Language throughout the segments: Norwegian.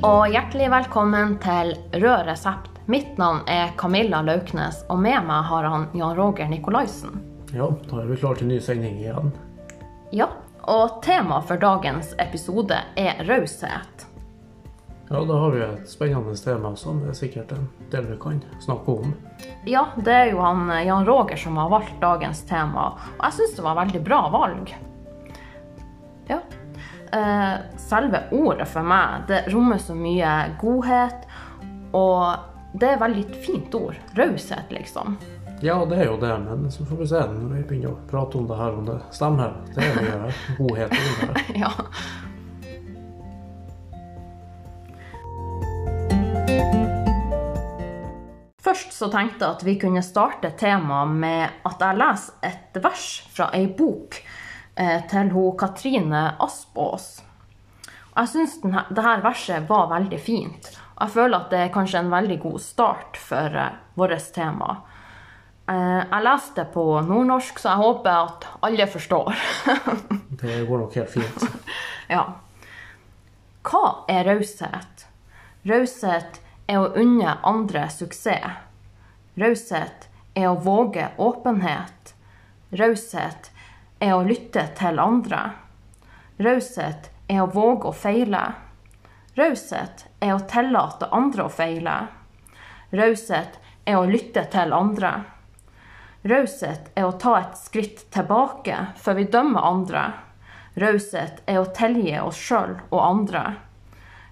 og hjertelig velkommen til Rød resept. Mitt navn er Camilla Lauknes, og med meg har han Jan Roger Nikolaisen. Ja, da er vi klare til ny sending igjen. Ja, og temaet for dagens episode er raushet. Ja, da har vi et spennende tema som det er sikkert en del vi kan snakke om. Ja, det er jo han eh, Jan Roger som har valgt dagens tema, og jeg syns det var veldig bra valg. Ja. Eh, selve ordet for meg, det rommer så mye godhet, og det er veldig fint ord. Raushet, liksom. Ja, det er jo det, men så får vi se når vi begynner å prate om det her, om det stemmer. Det er mye godhet i det. Ja. Først så tenkte jeg at vi kunne starte temaet med at jeg leser et vers fra ei bok til hun Katrine Aspås. Og jeg syns dette verset var veldig fint. Og jeg føler at det er kanskje en veldig god start for eh, vårt tema. Eh, jeg leste på nordnorsk, så jeg håper at alle forstår. Det går nok helt fint. Ja. Hva er raushet? Raushet er å unne andre suksess. Raushet er å våge åpenhet. Raushet er å lytte til andre. Raushet er å våge å feile. Raushet er å tillate andre å feile. Raushet er å lytte til andre. Raushet er å ta et skritt tilbake før vi dømmer andre. Raushet er å tilgi oss sjøl og andre.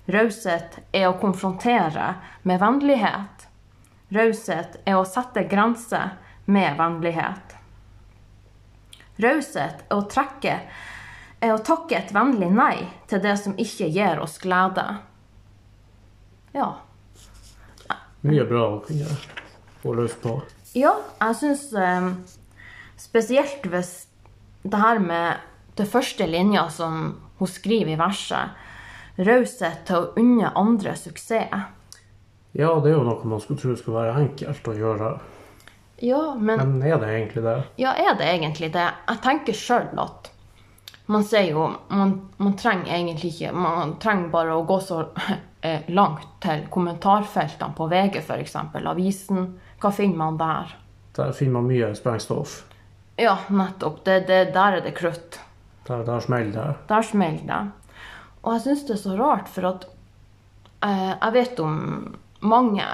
Raushet er å konfrontere med vennlighet. Raushet er å sette grenser med vennlighet. Raushet er å trekke er å takke et vennlig nei til det som ikke gir oss glede. Ja. Mye bra å kunne få løs på. Ja, jeg syns eh, spesielt hvis det her med det første linja som hun skriver i verset, raushet til å unne andre suksess. Ja, det er jo noe man skulle tro skulle være enkelt å gjøre. Ja, men Men er det egentlig det? Ja, er det egentlig det? Jeg tenker sjøl at man sier jo man, man trenger egentlig ikke Man trenger bare å gå så eh, langt til kommentarfeltene på VG, f.eks. Avisen. Hva finner man der? Der finner man mye sprengstoff. Ja, nettopp. Det, det, der er det krutt. Der, der smeller det. Der smeller det. Og jeg syns det er så rart, for at eh, jeg vet om mange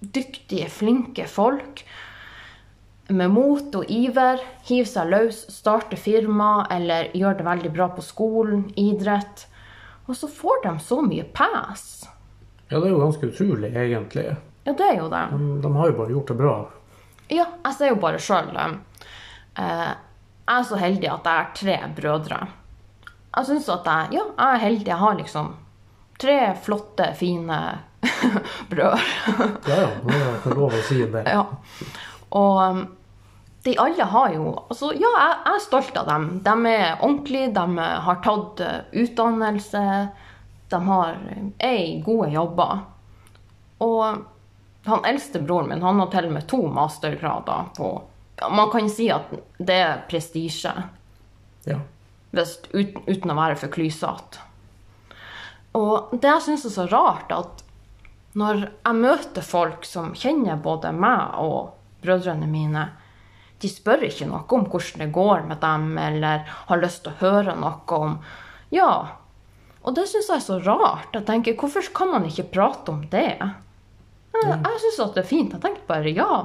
dyktige, flinke folk med mot og iver hiver seg løs, starter firma eller gjør det veldig bra på skolen, idrett. Og så får de så mye pass. Ja, det er jo ganske utrolig, egentlig. Ja, det er jo det. De, de har jo bare gjort det bra. Ja, jeg ser jo bare sjøl eh, Jeg er så heldig at jeg har tre brødre. Jeg syns at jeg, ja, jeg er heldig. Jeg har liksom tre flotte, fine brødre. Ja, ja, nå er lov å si det. Ja. Og um, de alle har jo Altså, ja, jeg, jeg er stolt av dem. De er ordentlige, de har tatt uh, utdannelse. De har, er i gode jobber. Og han eldste broren min han har til og med to mastergrader på ja, Man kan si at det er prestisje, Ja. uten, uten å være for klysete. Og det jeg syns er så rart, at når jeg møter folk som kjenner både meg og brødrene mine, de spør ikke noe om hvordan det går med dem, eller har lyst til å høre noe om Ja. Og det syns jeg er så rart. Jeg tenker, Hvorfor kan man ikke prate om det? Jeg, jeg syns at det er fint. Jeg tenkte bare ja,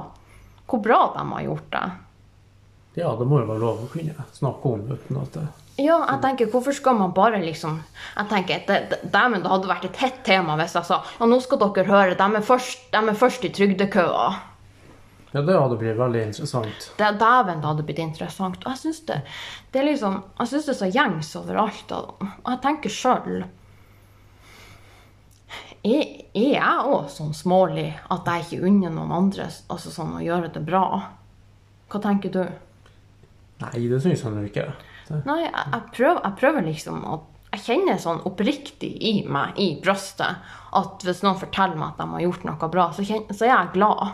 hvor bra de har gjort det. ja, det må jo være lov å kunne snakke om uten at det Ja, jeg tenker, hvorfor skal man bare liksom Jeg tenker, dæven, det hadde vært et hett tema hvis jeg sa ja, nå skal dere høre, de er først, de er først i trygdekøa. Ja, det hadde blitt veldig interessant. Det, dæven, det hadde blitt interessant. Og jeg syns det, det er liksom, jeg synes det er så gjengs overalt. Og, jeg tenker sjøl er, er jeg òg sånn smålig at jeg ikke unner noen andre altså sånn, å gjøre det bra? Hva tenker du? Nei, det syns jeg nå ikke. Det, Nei, jeg, jeg, prøver, jeg prøver liksom å Jeg kjenner sånn oppriktig i meg, i brystet, at hvis noen forteller meg at de har gjort noe bra, så, kjenner, så er jeg glad.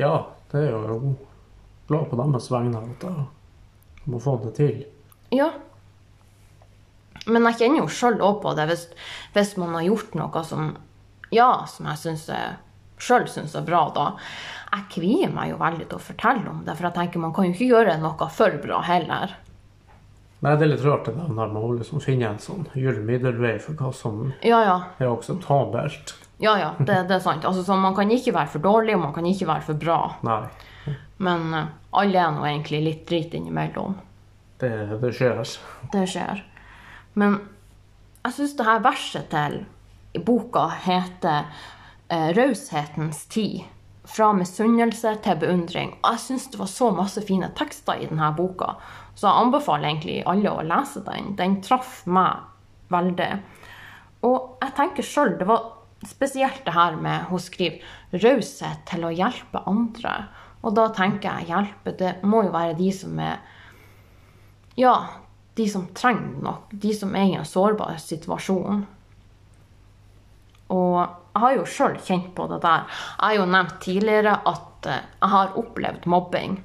Ja, det er jo glad på deres vegne at jeg må få det til. Ja. Men jeg kjenner jo sjøl òg på det hvis, hvis man har gjort noe som ja, som jeg syns sjøl syns er bra, da. Jeg kvier meg jo veldig til å fortelle om det, for jeg tenker man kan jo ikke gjøre noe for bra heller. Nei, det er litt rart det der når man liksom finne en sånn gyllen middelvei for hva som Ja, ja. er akseptabelt. Ja, ja, det, det er sant. Altså, så man kan ikke være for dårlig, og man kan ikke være for bra. Nei, Men uh, alle er nå egentlig litt drit innimellom. det, det skjer. Det skjer. Men jeg syns det her verset til i boka heter uh, 'Raushetens tid'. Fra misunnelse til beundring. Og jeg syns det var så masse fine tekster i denne boka, så jeg anbefaler egentlig alle å lese den. Den traff meg veldig. Og jeg tenker sjøl det var spesielt det her med Hun skriver 'raushet til å hjelpe andre'. Og da tenker jeg hjelpe, det må jo være de som er ja, de som trenger noe. De som er i en sårbar situasjon. Og jeg har jo sjøl kjent på det der. Jeg har jo nevnt tidligere at eh, jeg har opplevd mobbing.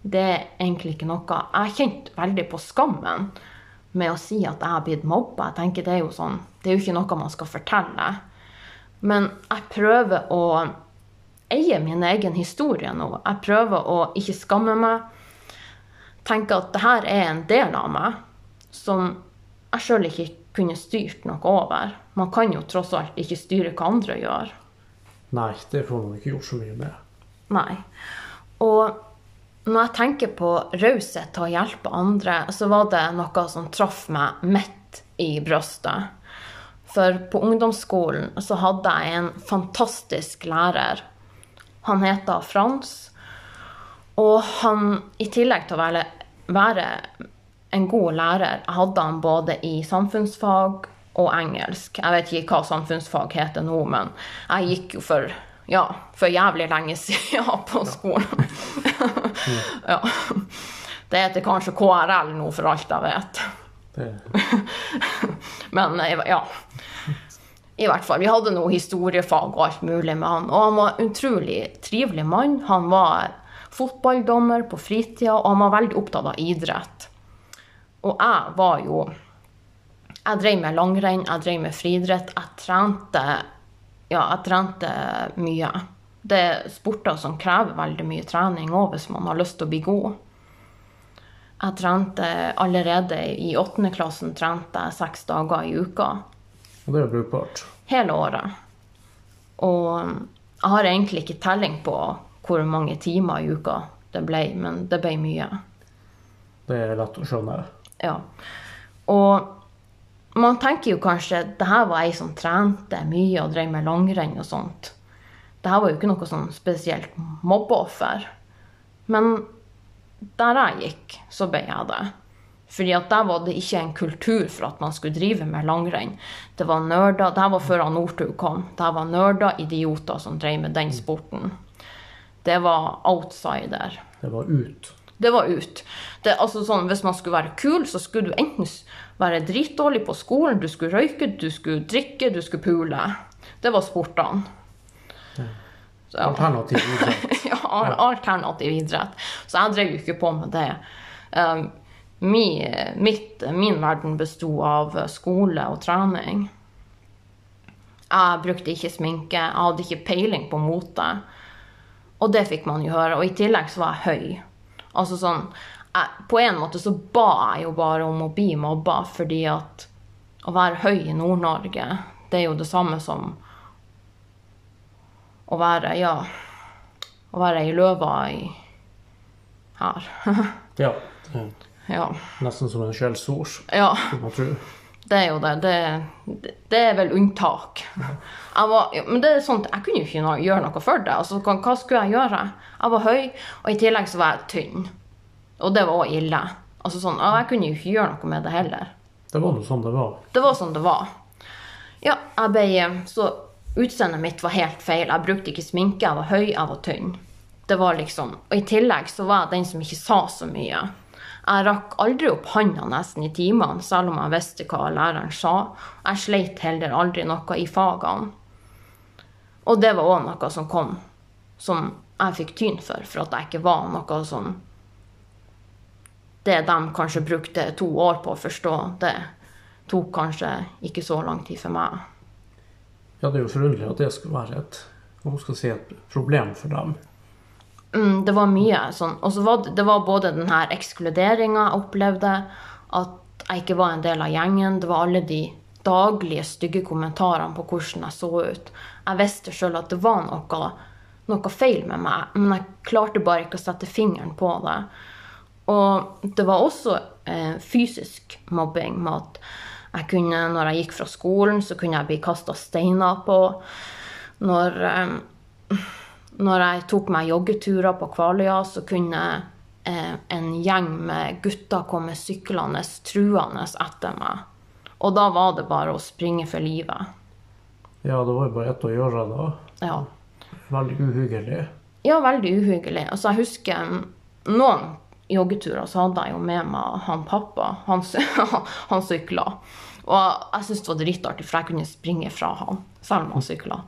Det er egentlig ikke noe Jeg har kjent veldig på skammen med å si at jeg har blitt mobba. Jeg tenker Det er jo sånn, det er jo ikke noe man skal fortelle. Men jeg prøver å eie min egen historie nå. Jeg prøver å ikke skamme meg tenker at det her er en del av meg som jeg sjøl ikke kunne styrt noe over. Man kan jo tross alt ikke styre hva andre gjør. Nei, det får man ikke gjort så mye med. Nei. Og når jeg tenker på raushet til å hjelpe andre, så var det noe som traff meg midt i brystet. For på ungdomsskolen så hadde jeg en fantastisk lærer. Han heter Frans. Og han, i tillegg til å være, være en god lærer, hadde han både i samfunnsfag og engelsk. Jeg vet ikke hva samfunnsfag heter nå, men jeg gikk jo for, ja, for jævlig lenge siden på skolen. ja. Det heter kanskje KRL nå, for alt jeg vet. Men eh, ja. I hvert fall. Vi hadde noe historiefag og alt mulig med han. Og han var en utrolig trivelig mann. Han var fotballdommer på fritida, og han var veldig opptatt av idrett. Og jeg var jo Jeg drev med langrenn, jeg drev med friidrett. Jeg trente Ja, jeg trente mye. Det er sporter som krever veldig mye trening òg hvis man har lyst til å bli god. Jeg trente allerede i åttende klassen trente jeg seks dager i uka og det er brukbart. hele året. Og jeg har egentlig ikke telling på hvor mange timer i uka det ble, men det ble mye. Det er lett å skjønne. Ja. Og man tenker jo kanskje det her var ei som trente mye og drev med langrenn og sånt. Det her var jo ikke noe sånn spesielt mobbeoffer. Men der jeg gikk, så ble jeg det. Fordi at der var det ikke en kultur for at man skulle drive med langrenn. Det var nerder, det var før Northug kom. Det var nerder, idioter som drev med den sporten. Det var outsider. Det var ut. Det var ut. Det, altså sånn, hvis man skulle være kul, så skulle du enten være dritdårlig på skolen, du skulle røyke, du skulle drikke, du skulle pule. Det var sportene. Ja. Alternativ idrett. ja, al- alternativ idrett. Så jeg drev jo ikke på med det. Um, mi, mitt, min verden besto av skole og trening. Jeg brukte ikke sminke, jeg hadde ikke peiling på mote. Og det fikk man jo høre. Og i tillegg så var jeg høy. Altså sånn, jeg, På en måte så ba jeg jo bare om å bli mobba, fordi at å være høy i Nord-Norge, det er jo det samme som å være, ja Å være ei løve i her. Ja. Ja. nesten som en skjellsord, ja. kan man tro. Det er jo det. Det, det er vel unntak. Var, men det er sånt, jeg kunne jo ikke gjøre noe for det. Altså, hva, skulle jeg gjøre? Jeg var høy, og i tillegg så var jeg tynn. Og det var også ille. Altså, sånn, jeg kunne jo ikke gjøre noe med det heller. Det var nå sånn det var. Det var sånn det var. Ja, jeg ble Så utseendet mitt var helt feil. Jeg brukte ikke sminke, jeg var høy, jeg var tynn. Det var liksom Og i tillegg så var jeg den som ikke sa så mye. Jeg rakk aldri opp hånda nesten i timene, selv om jeg visste hva læreren sa. Jeg sleit heller aldri noe i fagene. Og det var òg noe som kom, som jeg fikk tyn for, for at jeg ikke var noe som Det de kanskje brukte to år på å forstå, det tok kanskje ikke så lang tid for meg. Ja, det er jo forunderlig at det skulle være et, si, et problem for dem. Mm, det var mye sånn. Og så var det, det var både den her ekskluderinga jeg opplevde, at jeg ikke var en del av gjengen. Det var alle de daglige stygge kommentarene på hvordan jeg så ut. Jeg visste sjøl at det var noe, noe feil med meg, men jeg klarte bare ikke å sette fingeren på det. Og det var også eh, fysisk mobbing med at jeg kunne, når jeg gikk fra skolen, så kunne jeg bli kasta steiner på. Når, eh, når jeg tok meg joggeturer på Kvaløya, så kunne eh, en gjeng med gutter komme syklende truende etter meg. Og da var det bare å springe for livet. Ja, det var jo bare ett å gjøre da. Ja. Veldig uhyggelig. Ja, veldig uhyggelig. Altså, jeg husker noen joggeturer så hadde jeg jo med meg han pappa. Han, han sykla. Og jeg syntes det var dritartig, for jeg kunne springe fra han, selv om han sykla.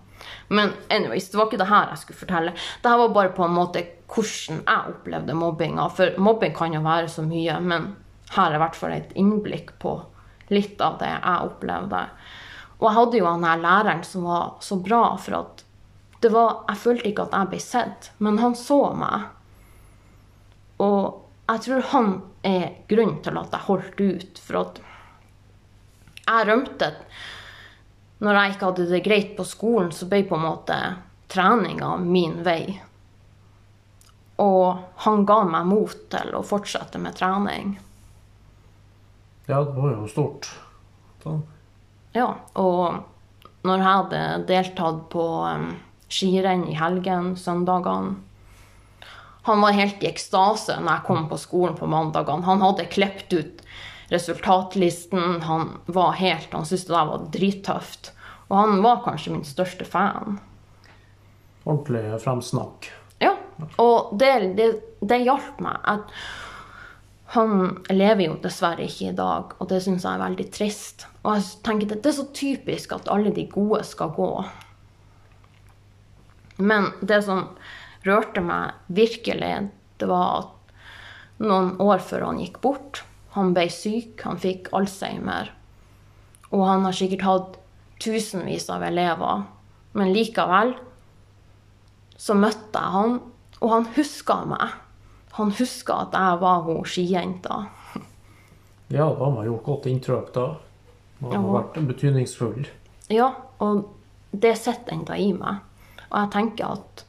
Men anyways, det var ikke det her jeg skulle fortelle. Dette var bare på en måte hvordan jeg opplevde mobbinga. For mobbing kan jo være så mye, men her er i hvert fall et innblikk på litt av det jeg opplevde. Og jeg hadde jo han her læreren som var så bra, for at det var Jeg følte ikke at jeg ble sett, men han så meg. Og jeg tror han er grunnen til at jeg holdt ut. For at jeg rømte Når jeg ikke hadde det greit på skolen, så ble på en måte treninga min vei. Og han ga meg mot til å fortsette med trening. Ja, det var jo stort. Da. Ja, og når jeg hadde deltatt på um, skirenn i helgen, søndagene Han var helt i ekstase når jeg kom på skolen på mandagene. Han hadde klept ut resultatlisten. Han var helt, han syntes det der var drittøft. Og han var kanskje min største fan. Ordentlig fremsnakk. Ja, og det, det, det hjalp meg. At han lever jo dessverre ikke i dag, og det syns jeg er veldig trist. Og jeg tenker at det er så typisk at alle de gode skal gå. Men det som rørte meg virkelig, det var at noen år før han gikk bort Han ble syk, han fikk alzheimer. Og han har sikkert hatt tusenvis av elever. Men likevel så møtte jeg han, og han huska meg. Han huska at jeg var hun skijenta. Ja, da har man gjort godt inntrykk da. Man har Ja. vært betydningsfull. Ja, og det sitter ennå i meg. Og jeg tenker at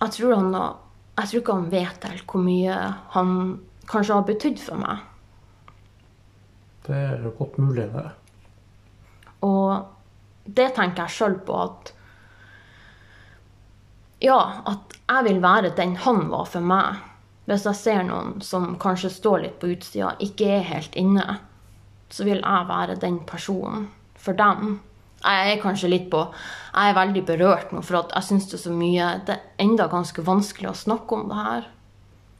Jeg tror han Jeg tror ikke han vet helt hvor mye han kanskje har betydd for meg. Det er godt mulig, det. Og det tenker jeg sjøl på at Ja, at jeg vil være den han var for meg. Hvis jeg ser noen som kanskje står litt på utsida, ikke er helt inne, så vil jeg være den personen for dem. Jeg er kanskje litt på Jeg er veldig berørt nå, for jeg syns det er så mye Det er enda ganske vanskelig å snakke om det her.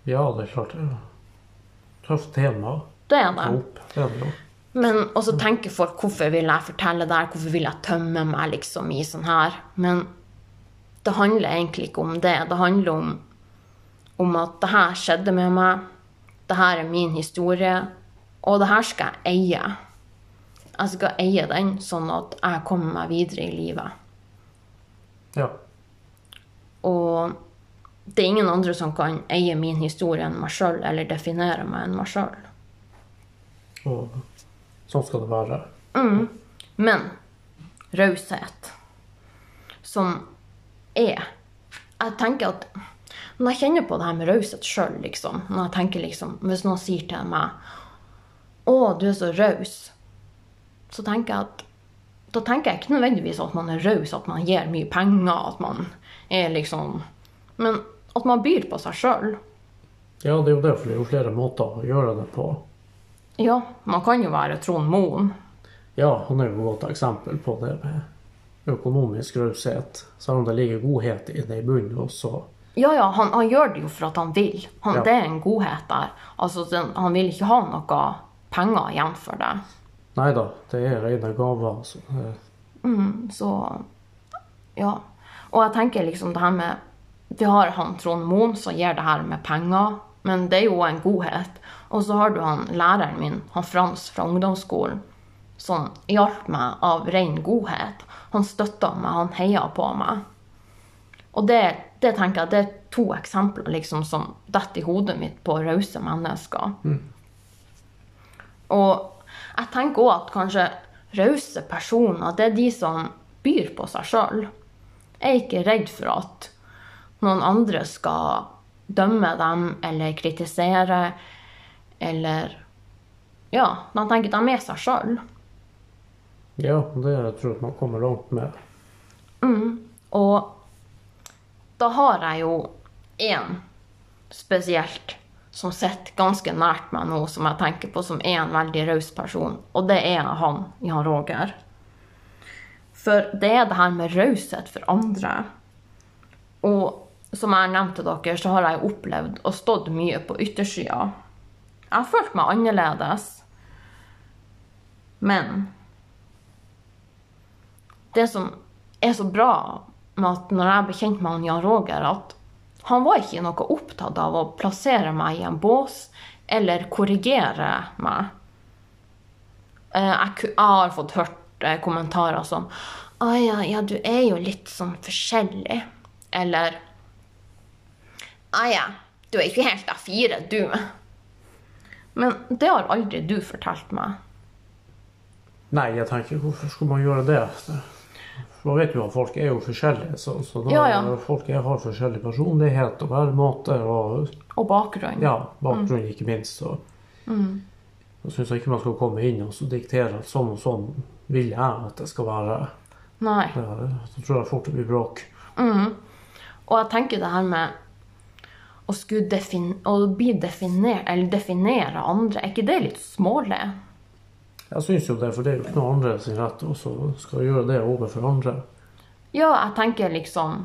Ja, det er klart det et tøft tema Det det. opp. Det er det. Men også tenker folk hvorfor vil jeg fortelle det her, hvorfor vil jeg tømme meg liksom i sånn her. Men det handler egentlig ikke om det. Det handler om, om at det her skjedde med meg. Det her er min historie. Og det her skal jeg eie. Jeg skal eie den, sånn at jeg kommer meg videre i livet. Ja. Og det er ingen andre som kan eie min historie enn meg sjøl, eller definere meg enn meg sjøl. Og sånn skal det være. Mm. Men raushet, som er Jeg tenker at når jeg kjenner på det her med raushet sjøl, liksom Når jeg tenker liksom Hvis noen sier til meg 'Å, du er så raus', så tenker jeg at da tenker jeg ikke nødvendigvis at man er raus, at man gir mye penger, at man er liksom Men at man byr på seg sjøl. Ja, det er jo det, for det er jo flere måter å gjøre det på. Ja, man kan jo være Trond Moen. Ja, han er jo et godt eksempel på det med økonomisk raushet. Selv om det ligger godhet i det i bunnen også. Ja, ja, han, han gjør det jo for at han vil. Han, Ja. Det er en godhet der. Altså, han vil ikke ha noe penger igjen for det. Nei da, det er rene gaver. Altså. Mm, Så ja. Og jeg tenker liksom det her med Vi har han Trond Moen som gir det her med penger. men det er jo en godhet. Og så har du han læreren min, han Frans fra ungdomsskolen, som hjalp meg av ren godhet. Han støtta meg, han heia på meg. Og det, det tenker jeg det er to eksempler liksom, som detter i hodet mitt på rause mennesker. Og jeg tenker òg at kanskje rause personer, det er de som byr på seg sjøl. Er ikke redd for at noen andre skal dømme dem eller kritisere eller Ja, de tenker de er seg sjøl. Ja, det jeg tror jeg man kommer langt med. Og da har jeg jo én spesielt som sitter ganske nært meg nå, som jeg tenker på som er en veldig raus person. Og det er han, Jan Roger. For det er det her med raushet for andre. Og som jeg nevnte dere, så har jeg opplevd og stått mye på yttersida. Jeg har følt meg annerledes. Men det som er så bra med at når jeg ble kjent med han Jan Roger, at han var ikke noe opptatt av å plassere meg i en bås eller korrigere meg. Eh, Jeg, har fått hørt eh, kommentarer som Å ja, ja, du er jo litt sånn forskjellig. Eller Å ja, du er ikke helt A4, du. Men det har aldri du fortalt meg. Nei, jeg tenker hvorfor skulle man gjøre det? For Man vet jo at folk er jo forskjellige, så, så da, Ja, ja. folk er, har forskjellig personlighet og væremåte og Og bakgrunn. ja, bakgrunn ikke minst. Så, Da syns jeg ikke man skal komme inn og så diktere at sånn og sånn vil jeg at det skal være. Nei. Ja, så tror jeg fort det blir bråk. Og jeg tenker det her med å, skulle defin å bli definert, eller definere andre, er ikke det litt smålig? Jeg syns jo det, for det er jo ikke noe andre sin rett også så skal gjøre det overfor andre. Ja, jeg tenker liksom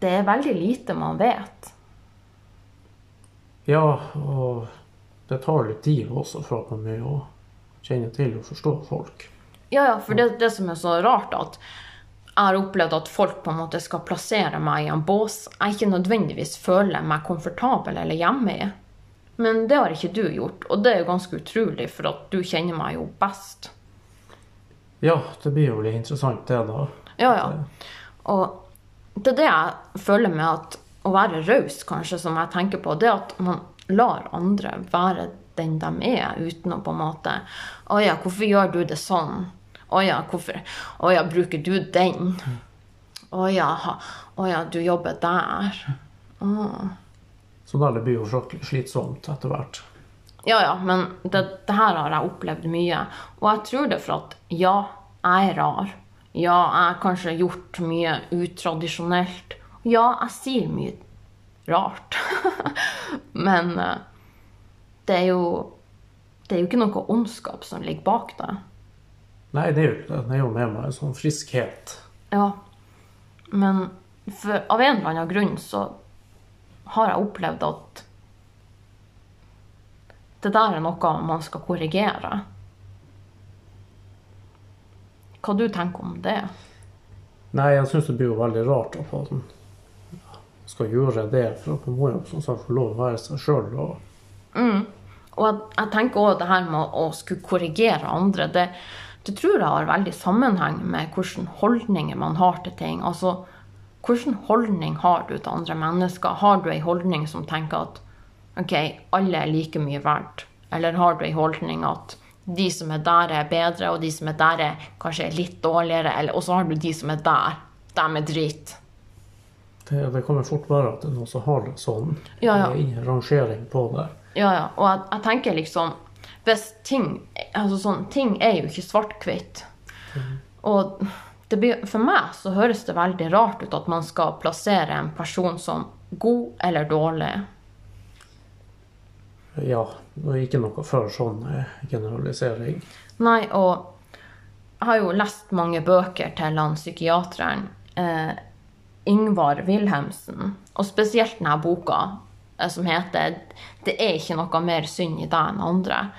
Det er veldig lite man vet. Ja, og det tar litt tid også for at man må jo kjenne til og forstå folk. Ja, ja, for det, det som er så rart, at jeg har opplevd at folk på en måte skal plassere meg i en bås jeg ikke nødvendigvis føler meg komfortabel eller hjemme i. Men det har ikke du gjort, og det er jo ganske utrolig, for at du kjenner meg jo best. Ja, det blir jo litt interessant det, da. Ja, ja. Og det er det jeg føler med at å være raus, kanskje, som jeg tenker på, det er at man lar andre være den de er, uten å på en måte Å ja, hvorfor gjør du det sånn? Å ja, hvorfor Å ja, bruker du den? Å ja, å ja, du jobber der. Så da det blir jo slitsomt etter hvert. Ja, ja, men det, det her har jeg opplevd mye. Og jeg tror det for at ja, jeg er rar. Ja, jeg har kanskje gjort mye utradisjonelt. Ja, jeg sier mye rart. men eh, det er jo Det er jo ikke noe ondskap som ligger bak det. Nei, det er jo ikke det. Det er jo med meg en sånn friskhet. Ja. Men for, av en eller annen grunn så har jeg opplevd at det der er noe man skal korrigere. Hva du tenker om det? Nei, jeg syns det blir jo veldig rart at man skal gjøre det, for at man må jo som sagt få lov å være seg sjøl. Og Og jeg, jeg tenker også det her med å skulle korrigere andre, det, det tror jeg har veldig sammenheng med hvilke holdninger man har til ting. Altså, hvilken holdning har du til andre mennesker? Har du ei holdning som tenker at ok, alle er like mye verdt? Eller har du ei holdning at de som er der, er bedre, og de som er der, er kanskje litt dårligere? Eller, og så har du de som er der. Dem er drit. det, det jo fort være at det er noen som har det sånn. Ja, ja. Det er ingen rangering på det. Ja, ja. Og jeg, jeg tenker liksom Hvis ting Altså sånn Ting er jo ikke svart-hvitt. Og det blir, for meg så høres det veldig rart ut at man skal plassere en person som god eller dårlig. Ja, det er ikke noe for sånn eh, generalisering. Nei, og jeg har jo lest mange bøker til han psykiateren eh, Ingvar Wilhelmsen, og spesielt denne boka eh, som heter 'Det er ikke noe mer synd i deg enn andre'.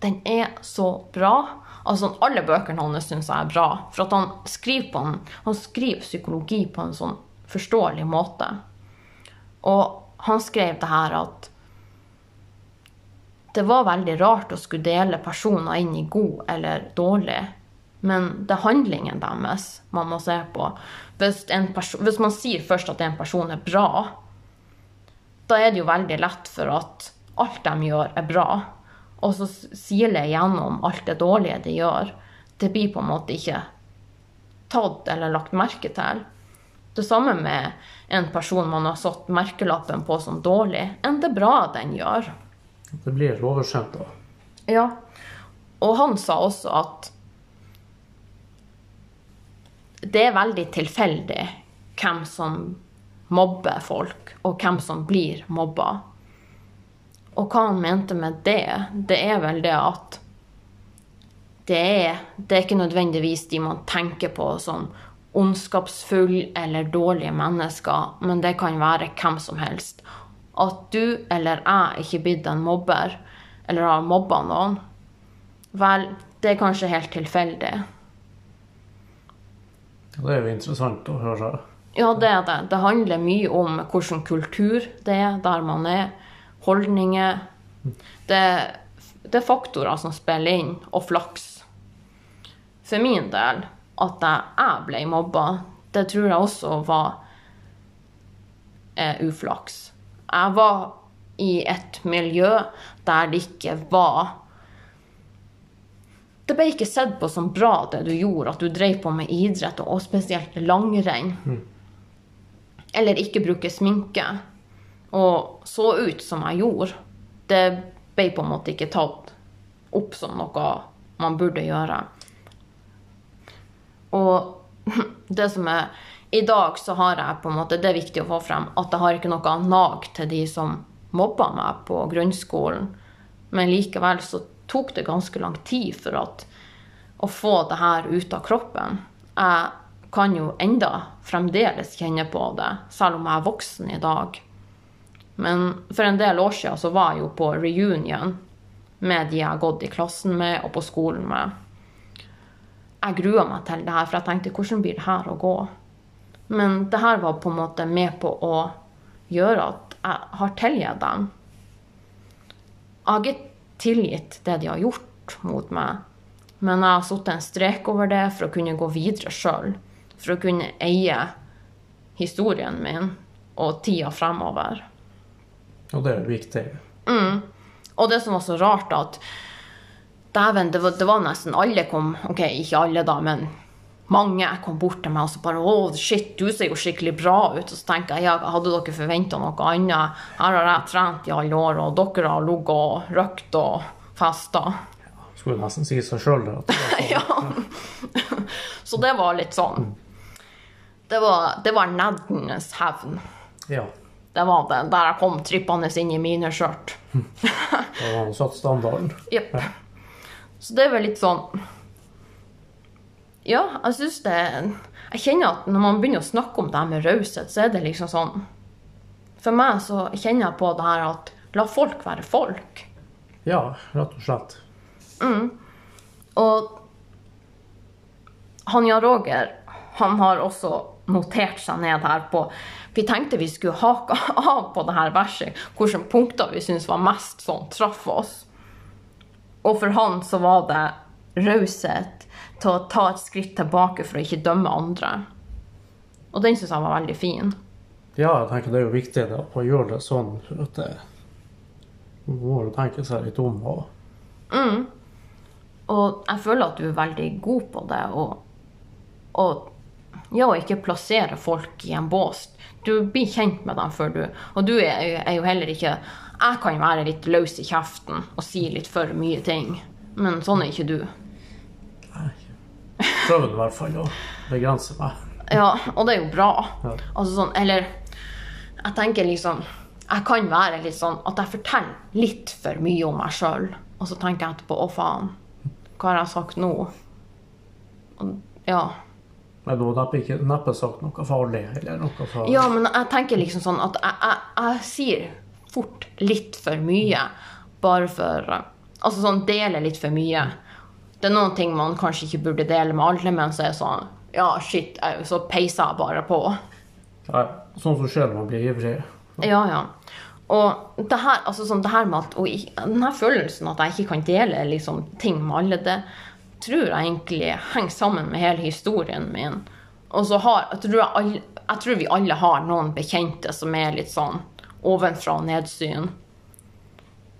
Den er så bra. Altså, Alle bøkene hans syns jeg er bra, for at han skriver, på en, han skriver psykologi på en sånn forståelig måte. Og han skrev det her at det var veldig rart å skulle dele personer inn i god eller dårlig. Men det er handlingen deres man må se på. Hvis, hvis man sier først at en person er bra, da er det jo veldig lett for at alt de gjør, er bra. Og så siler igjennom alt det dårlige de gjør. Det blir på en måte ikke tatt eller lagt merke til. Det samme med en person man har satt merkelappen på som dårlig, enn det bra den gjør. Det blir oversendt da. Ja. Og han sa også at det er veldig tilfeldig hvem som mobber folk, og hvem som blir mobba. Og hva han mente med det, det er vel det at det er, det er ikke nødvendigvis de man tenker på som ondskapsfulle eller dårlige mennesker, men det kan være hvem som helst. At du eller jeg ikke blitt en mobber, eller har mobba noen, vel, det er kanskje helt tilfeldig. Det er jo interessant å høre. Ja, det er det. Det handler mye om hvilken kultur det er der man er, holdninger. Det, det er faktorer som spiller inn, og flaks. For min del, at jeg, ble mobba, det tror jeg også var eh, uflaks. Jeg var i et miljø der det ikke var det ble ikke sett på som bra det du gjorde, at du drev på med idrett, og spesielt langrenn. Eller ikke bruke sminke. Og så ut som jeg gjorde. Det ble på en måte ikke tatt opp som noe man burde gjøre. Og det som er I dag så har jeg på en måte Det er viktig å få frem at jeg har ikke noe nag til de som mobba meg på grunnskolen. Men likevel så tok det ganske lang tid for at å få det her ut av kroppen. Jeg kan jo enda fremdeles kjenne på det, selv om jeg er voksen i dag. Men for en del år siden så var jeg jo på reunion med de jeg har gått i klassen med og på skolen med. Jeg grua meg til det her, for jeg tenkte hvordan blir det her å gå? Men det her var på en måte med på å gjøre at jeg har tilgitt dem. Jeg har ikke tilgitt det de har gjort mot meg, men jeg har satt en strek over det for å kunne gå videre sjøl. For å kunne eie historien min og tida fremover. Og det er viktig. Og det som var så rart, at dæven, det, det var nesten alle kom Ok, ikke alle, da, men mange kom bort til meg og så bare Å, shit, du ser jo skikkelig bra ut. Og så tenker jeg, ja, hadde dere forventa noe annet? Her har jeg trent i alle år, og dere har ligget og røkt og festa. Skulle nesten si seg sjøl. Ja. Så det var litt sånn Det var, det var hevn. Ja. Det var det. Der jeg kom trippende inn i miniskjørt. Da han satt standarden. Jepp. Så det er vel litt sånn Ja, jeg syns det Jeg kjenner at når man begynner å snakke om det her med raushet, så er det liksom sånn For meg så kjenner jeg på det her at la folk være folk. Ja, rett og slett. Mm. Og han Jan Roger, han har også notert seg ned her på Vi tenkte vi skulle hake av på det her verset, hvilke punkter vi syntes var mest sånn traff oss. Og for han så var det raushet til å ta et skritt tilbake for å ikke dømme andre. Og den syns jeg var veldig fin. Ja, jeg tenker det er jo viktig da, å gjøre det sånn at det går jo tenke seg litt om. Og, Og jeg føler at du er veldig god på det. Og, og ja, ikke plassere folk i en bås. Du blir kjent med dem før du Og du er, jo- er jo heller ikke Jeg kan være litt løs i kjeften og si litt for mye ting. Men sånn er ikke du. prøver i hvert fall å begrense meg. Ja, og det er jo bra. Ja. Altså sånn, eller Jeg tenker liksom Jeg kan være litt sånn at jeg forteller litt for mye om meg sjøl, og så tenker jeg etterpå Å, faen. Hva har jeg sagt nå? Og, ja. Men da er neppe, sagt noe farlig eller noe farlig. Ja, men jeg tenker liksom sånn at jeg, jeg, jeg sier fort litt for mye. Bare for Altså sånn dele litt for mye. Det er noen ting man kanskje ikke burde dele med alle, men så er det sånn Ja, shit, så peiser jeg bare på. Nei, sånn som skjer når man blir ivrig. Ja, ja. Og det her, altså sånn, det her med at, og i- den her følelsen at jeg ikke kan dele liksom, ting med alle, det tror jeg egentlig henger sammen med hele historien min. Og så har, jeg, tror jeg, alle, jeg tror vi alle har noen bekjente som er litt sånn ovenfra og nedsyn.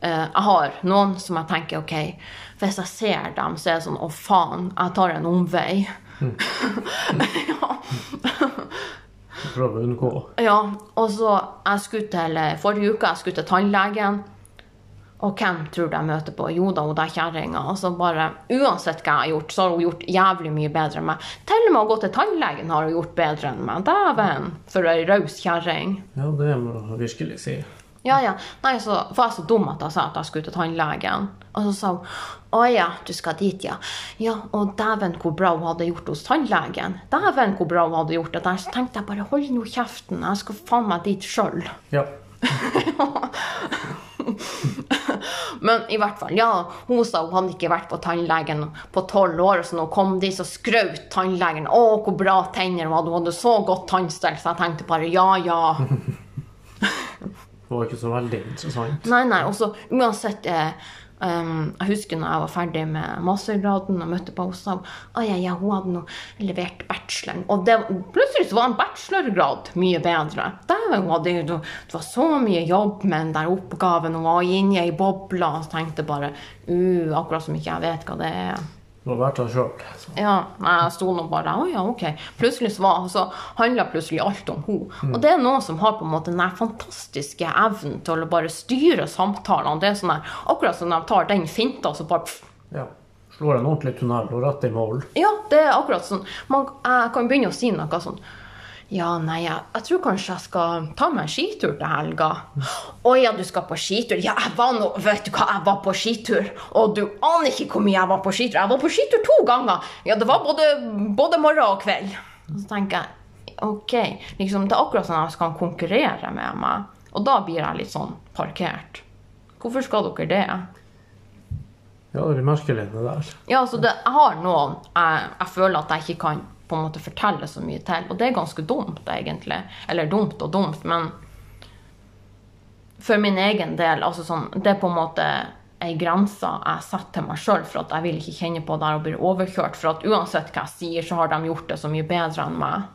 Eh, jeg har noen som jeg tenker ok, hvis jeg ser dem, så er det sånn å faen, jeg tar en omvei. ja. Prøver å unngå. Ja, og så jeg skulle til forrige uke, jeg skulle til tannlegen. Og hvem tror du jeg møter på? Jo da, hun der kjerringa. Og så bare, uansett hva jeg har gjort, så har hun gjort jævlig mye bedre enn meg. Til og med å gå til tannlegen har hun gjort bedre enn meg. Dæven, for ei raus kjerring. Ja, det må jeg virkelig si. Ja, ja. Nei, så var jeg så dum at jeg sa at jeg skulle til tannlegen. Og så sa hun å ja, du skal dit, ja. Ja, og dæven hvor bra hun hadde gjort hos tannlegen. Dæven hvor bra hun hadde gjort det der. Så tenkte jeg bare hold nå kjeften, jeg skal faen meg dit sjøl. Ja. Men i hvert fall, ja, hun sa hun hadde ikke vært på tannlegen på tolv år, så nå kom de så skraut tannlegen. Å, hvor bra tenner hun hadde, hun hadde så godt tannstell, så jeg tenkte bare ja, ja. Det var ikke så veldig interessant. Nei, nei, og så uansett eh, um, Jeg husker når jeg var ferdig med mastergraden og møtte på henne, og hun ja, ja, hun hadde nå levert bacheloren. Og det, plutselig så var en bachelorgrad mye bedre. Dæven, hun hadde Det var så mye jobb med den der oppgaven. Hun var inni ei boble og tenkte bare uh, Akkurat som ikke jeg vet hva det er. Det har vært der sjøl. Ja, jeg sto nå bare Å ja, ok. Plutselig så, var, så handla plutselig alt om henne. Og det er noen som har på en måte den fantastiske evnen til å bare styre samtalene. Det er sånn der, akkurat som de tar den finta, så bare pff. Ja. Slår en ordentlig tunnel og rett i mål. Ja, det er akkurat sånn. Man, jeg kan begynne å si noe sånn Ja, nei, jeg, jeg tror kanskje jeg skal ta meg en skitur til helga. Å ja, du skal på skitur? Ja, jeg var nå Vet du hva, jeg var på skitur. Og du aner ikke hvor mye jeg var på skitur. Jeg var på skitur to ganger. Ja, det var både, både morgen og kveld. Og så tenker jeg OK. Liksom, det er akkurat sånn jeg skal konkurrere med meg. Og da blir jeg litt sånn parkert. Hvorfor skal dere det? Ja, det blir merkelig, det der. Ja, altså det, jeg har noen jeg, jeg føler at jeg ikke kan på en måte fortelle så mye til. Og det er ganske dumt, egentlig. Eller dumt og dumt, men for min egen del, altså sånn, det er på en måte ei grense jeg setter til meg sjøl, for at jeg vil ikke kjenne på det her og bli overkjørt. For at uansett hva jeg sier, så har de gjort det så mye bedre enn meg.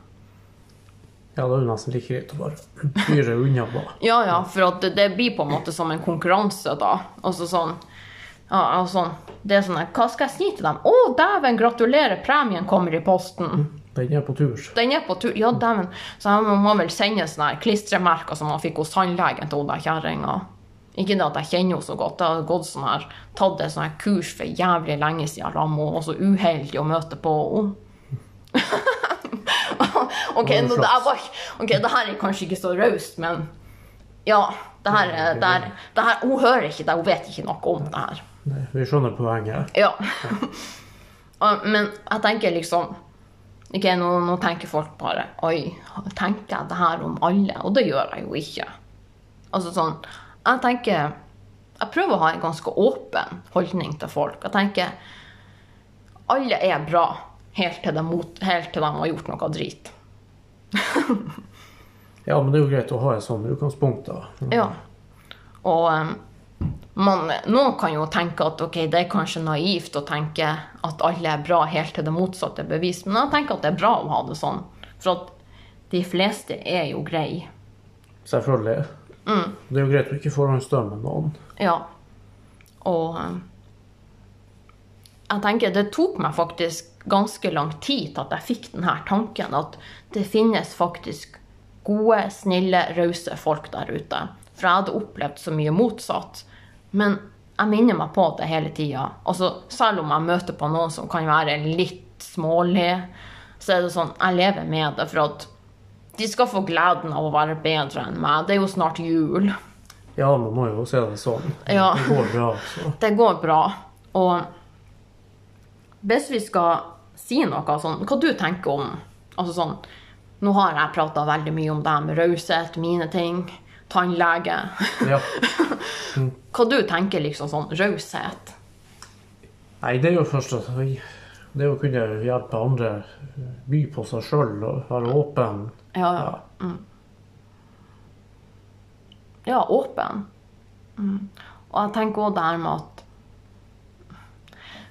Ja, da er det nesten like greit å bare fyre unna da. Ja, ja, for det, det blir på en måte som en konkurranse, da. Altså sånn ja, sånn. Det er sånn Hva skal jeg si til dem? Å, dæven, gratulerer, premien kommer i posten. Den er på tur. Den er på tur. Ja, dæven. Så jeg må vel sende sånne her klistremerker som man fikk hos tannlegen til hun kjerringa. Ikke det at jeg kjenner henne så godt. Jeg har gått sånn her, tatt et sånt her kurs for jævlig lenge siden. Rammo, og så uheldig å møte på henne. ok, Det det, er bare, okay, det her er kanskje ikke så raust, men ja. Det her, er- det her, det her, hun hører ikke det, hun vet ikke noe om det her. Nei, Vi skjønner poenget. Ja. Men jeg tenker liksom Ok, nå, nå tenker folk bare Oi, tenker jeg det her om alle? Og det gjør jeg jo ikke. Altså sånn Jeg tenker Jeg prøver å ha en ganske åpen holdning til folk. Jeg tenker Alle er bra helt til de, mot, helt til de har gjort noe drit. Ja, men det er jo greit å ha et sånt utgangspunkt, da. Ja. Og um, man, noen kan jo tenke at okay, det er kanskje naivt å tenke at alle er bra helt til det motsatte er bevist, men jeg tenker at det er bra å ha det sånn. For at de fleste er jo greie. Selvfølgelig. Det er jo greit å ikke forhåndsdømme noen. Ja. Og um, jeg tenker det tok meg faktisk ganske lang tid til at jeg fikk denne tanken at det finnes faktisk gode, snille, rause folk der ute. For jeg hadde opplevd så mye motsatt. Men jeg minner meg på det hele tida. Altså, selv om jeg møter på noen som kan være litt smålig, så er det sånn Jeg lever med det for at de skal få gleden av å være bedre enn meg. Det er jo snart jul. Ja, man må jo se det sånn. Ja. Det går bra, så. Det går bra. Og hvis vi skal si noe sånn Hva du tenker om Altså sånn Nå har jeg prata veldig mye om det her med raushet, mine ting, tannlege. Ja. Hva du tenker liksom sånn raushet? Nei, det er jo først at vi- Det er å kunne hjelpe andre, by på seg sjøl og være åpen. Ja, ja. Ja. ja, åpen. Mm. Og jeg tenker òg det her med at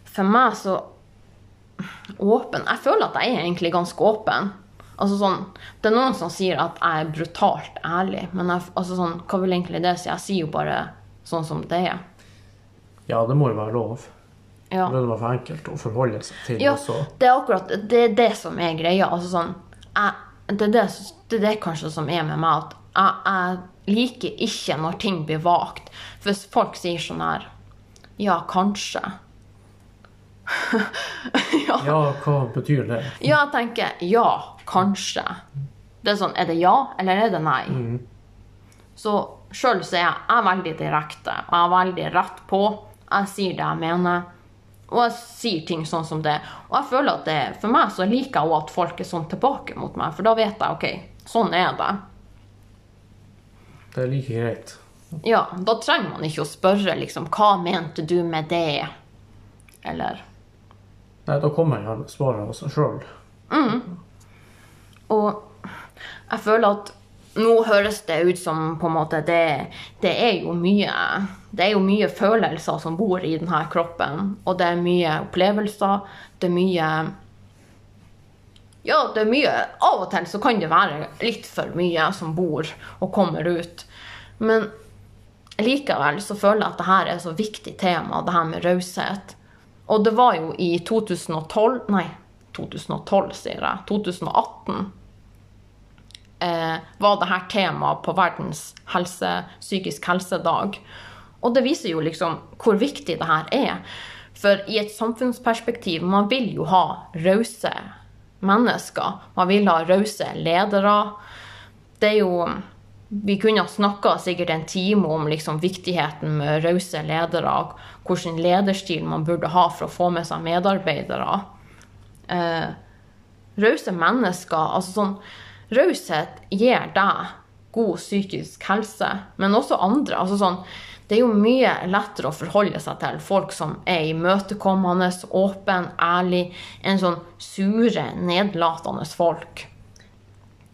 For meg så Åpen Jeg føler at jeg er egentlig ganske åpen. Altså sånn, Det er noen som sier at jeg er brutalt ærlig, men jeg, altså sånn, hva vil egentlig det si? Jeg sier jo bare sånn som det er. Ja, det må jo være lov. Ja. Det være for enkelt å forholde seg til Ja, også. det er akkurat det, er det som er greia. Altså sånn, jeg, det, er det, det er det kanskje som er med meg, at jeg, jeg liker ikke når ting blir vagt. Hvis folk sier sånn her Ja, kanskje. ja. Ja, hva betyr det? ja, jeg tenker ja, kanskje. Det er sånn, er det ja, eller er det nei? Så sjøl så er jeg, jeg er veldig direkte, og jeg er veldig rett på. Jeg sier det jeg mener. Og jeg sier ting sånn som det. Og jeg føler at det, for meg så liker jeg òg at folk er sånn tilbake mot meg, for da vet jeg OK, sånn er det. Det er like greit. Ja, da trenger man ikke å spørre liksom hva mente du med det? Eller Nei, da kommer gjerne svaret av seg sjøl. Og jeg føler at nå høres det ut som på en måte det, det er jo mye Det er jo mye følelser som bor i denne kroppen. Og det er mye opplevelser. Det er mye Ja, det er mye Av og til så kan det være litt for mye som bor og kommer ut. Men likevel så føler jeg at det her er et så viktig tema, det her med raushet. Og det var jo i 2012 Nei, 2012, sier jeg. 2018 eh, var dette temaet på verdens helse, psykisk helsedag. Og det viser jo liksom hvor viktig det her er. For i et samfunnsperspektiv, man vil jo ha rause mennesker. Man vil ha rause ledere. Det er jo Vi kunne ha snakka sikkert en time om liksom viktigheten med rause ledere. Hvilken lederstil man burde ha for å få med seg medarbeidere. Eh, rause mennesker altså sånn, Raushet gir deg god psykisk helse, men også andre. altså sånn, Det er jo mye lettere å forholde seg til folk som er imøtekommende, åpen, ærlig, enn sånn sure, nedlatende folk.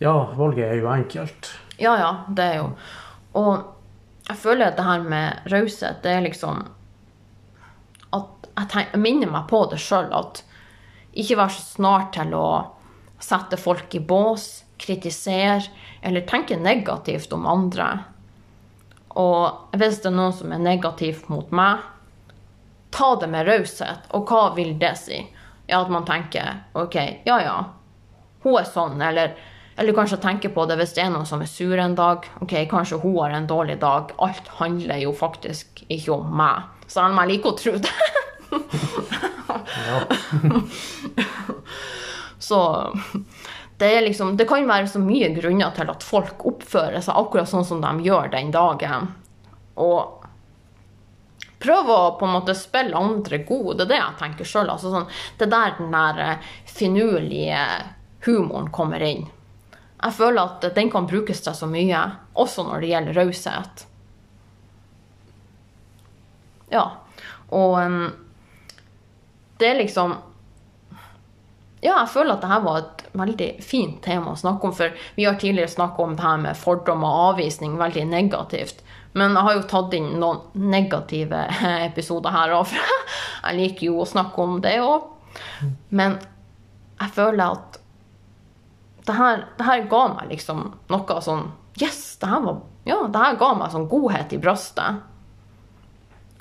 Ja, valget er jo enkelt. Ja, ja, det er jo Og jeg føler at det her med raushet, det er liksom At jeg, tenk, jeg minner meg på det sjøl, at ikke vær så snar til å sette folk i bås, kritisere eller tenke negativt om andre. Og hvis det er noen som er negativt mot meg, ta det med raushet. Og hva vil det si? Ja, at man tenker OK, ja ja, hun er sånn, eller, eller kanskje tenke på det hvis det er noen som er sur en dag. OK, kanskje hun har en dårlig dag. Alt handler jo faktisk ikke om meg. Selv om jeg liker å tro det. Så det, er liksom, det kan være så mye grunner til at folk oppfører seg akkurat sånn som de gjør den dagen. Og prøve å på en måte spille andre gode. Det er det jeg tenker sjøl. Altså sånn, det er der den der eh, finurlige humoren kommer inn. Jeg føler at den kan brukes til så mye, også når det gjelder raushet. Ja. Og um, det er liksom ja, jeg føler at dette var et veldig fint tema å snakke om. For vi har tidligere snakket om det her med fordom og avvisning veldig negativt. Men jeg har jo tatt inn noen negative episoder her òg, for jeg liker jo å snakke om det òg. Men jeg føler at det her, det her ga meg liksom noe sånn Yes! Det her, var, ja, det her ga meg sånn godhet i brystet.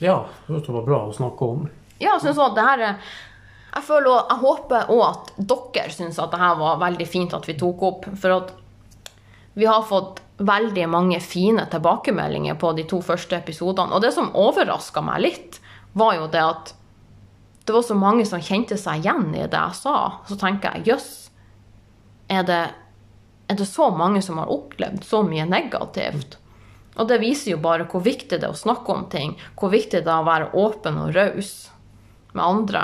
ja, det var bra å snakke om. Ja, jeg også at det her er jeg, føler, og, jeg håper òg at dere syns at det her var veldig fint at vi tok opp. For at vi har fått veldig mange fine tilbakemeldinger på de to første episodene. Og det som overraska meg litt, var jo det at det var så mange som kjente seg igjen i det jeg sa. Så tenker jeg jøss, er, det, er det så mange som har opplevd så mye negativt? Og det viser jo bare hvor viktig det er å snakke om ting. Hvor viktig det er å være åpen og raus med andre.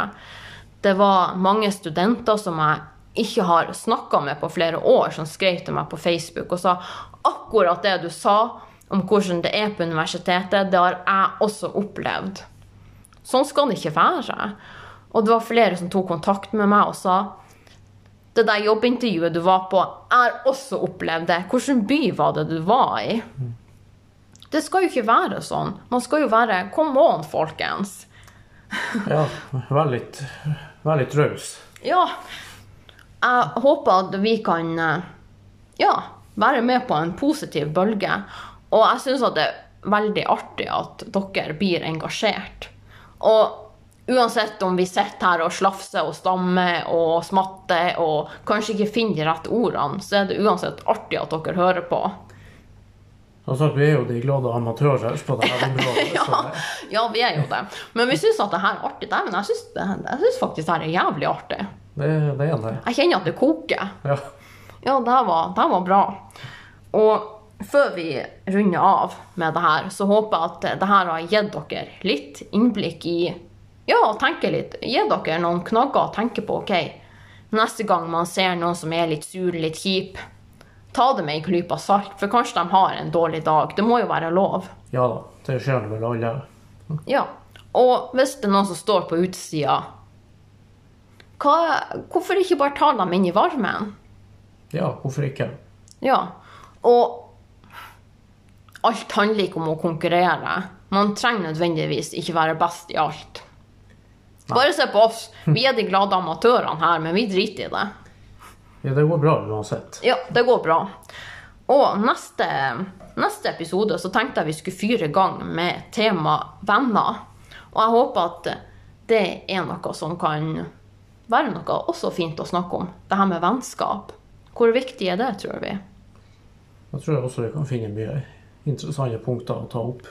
Det var mange studenter som jeg ikke har snakka med på flere år, som skrev til meg på Facebook og sa akkurat det du sa om hvordan det er på universitetet, det har jeg også opplevd. Sånn skal det ikke være. Og det var flere som tok kontakt med meg og sa det der jobbintervjuet du var på, jeg har også opplevd det. Hvilken by var det du var i? Det skal jo ikke være sånn. Man skal jo være Come on, folkens. Ja, vær litt, vær litt raus. Ja. Jeg håper at vi kan eh, ja, være med på en positiv bølge. Og jeg syns at det er veldig artig at dere blir engasjert. Og uansett om vi sitter her og slafser og stammer og smatter og kanskje ikke finner de rette ordene, så er det uansett artig at dere hører på. Som sagt, vi er jo de glade amatører på det her området. Ja, ja, vi er jo det. Men vi syns at det her er artig. Dæven, jeg syns faktisk det her er jævlig artig. det, det er det. Jeg kjenner at det koker. Ja. Ja, det her var, det her var bra. Og før vi runder av med det her, så håper jeg at det her har gitt dere litt innblikk i Ja, tenke litt. Gi dere noen knagger å tenke på. ok, Neste gang man ser noen som er litt sur, litt kjip, ta det med en klype salt, for kanskje de har en dårlig dag. Det må jo være lov. ja da, det skjer vel alle. Ja. Og hvis det er noen som står på utsida, hvorfor ikke bare ta dem inn i varmen? Ja, hvorfor ikke? Ja, og alt handler ikke om å konkurrere. Man trenger nødvendigvis ikke være best i alt. Bare se på oss. Vi er de glade amatørene her, men vi driter i det. Ja, det går bra uansett. Ja, det går bra. Og neste, neste episode så tenkte jeg vi skulle fyre i gang med tema venner. Og jeg håper at det er noe som kan være noe også fint å snakke om. Det her med vennskap. Hvor viktig er det, tror vi? Jeg tror også vi kan finne mye interessante punkter å ta opp.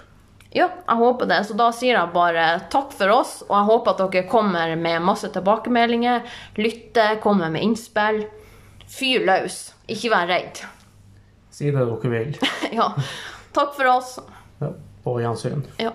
Ja, jeg håper det. Så da sier jeg bare takk for oss, og jeg håper at dere kommer med masse tilbakemeldinger, lytter, kommer med innspill. Fyr løs. Ikke vær redd. Si det dere vil. ja. Takk for oss. Ja, på gjensyn. Ja.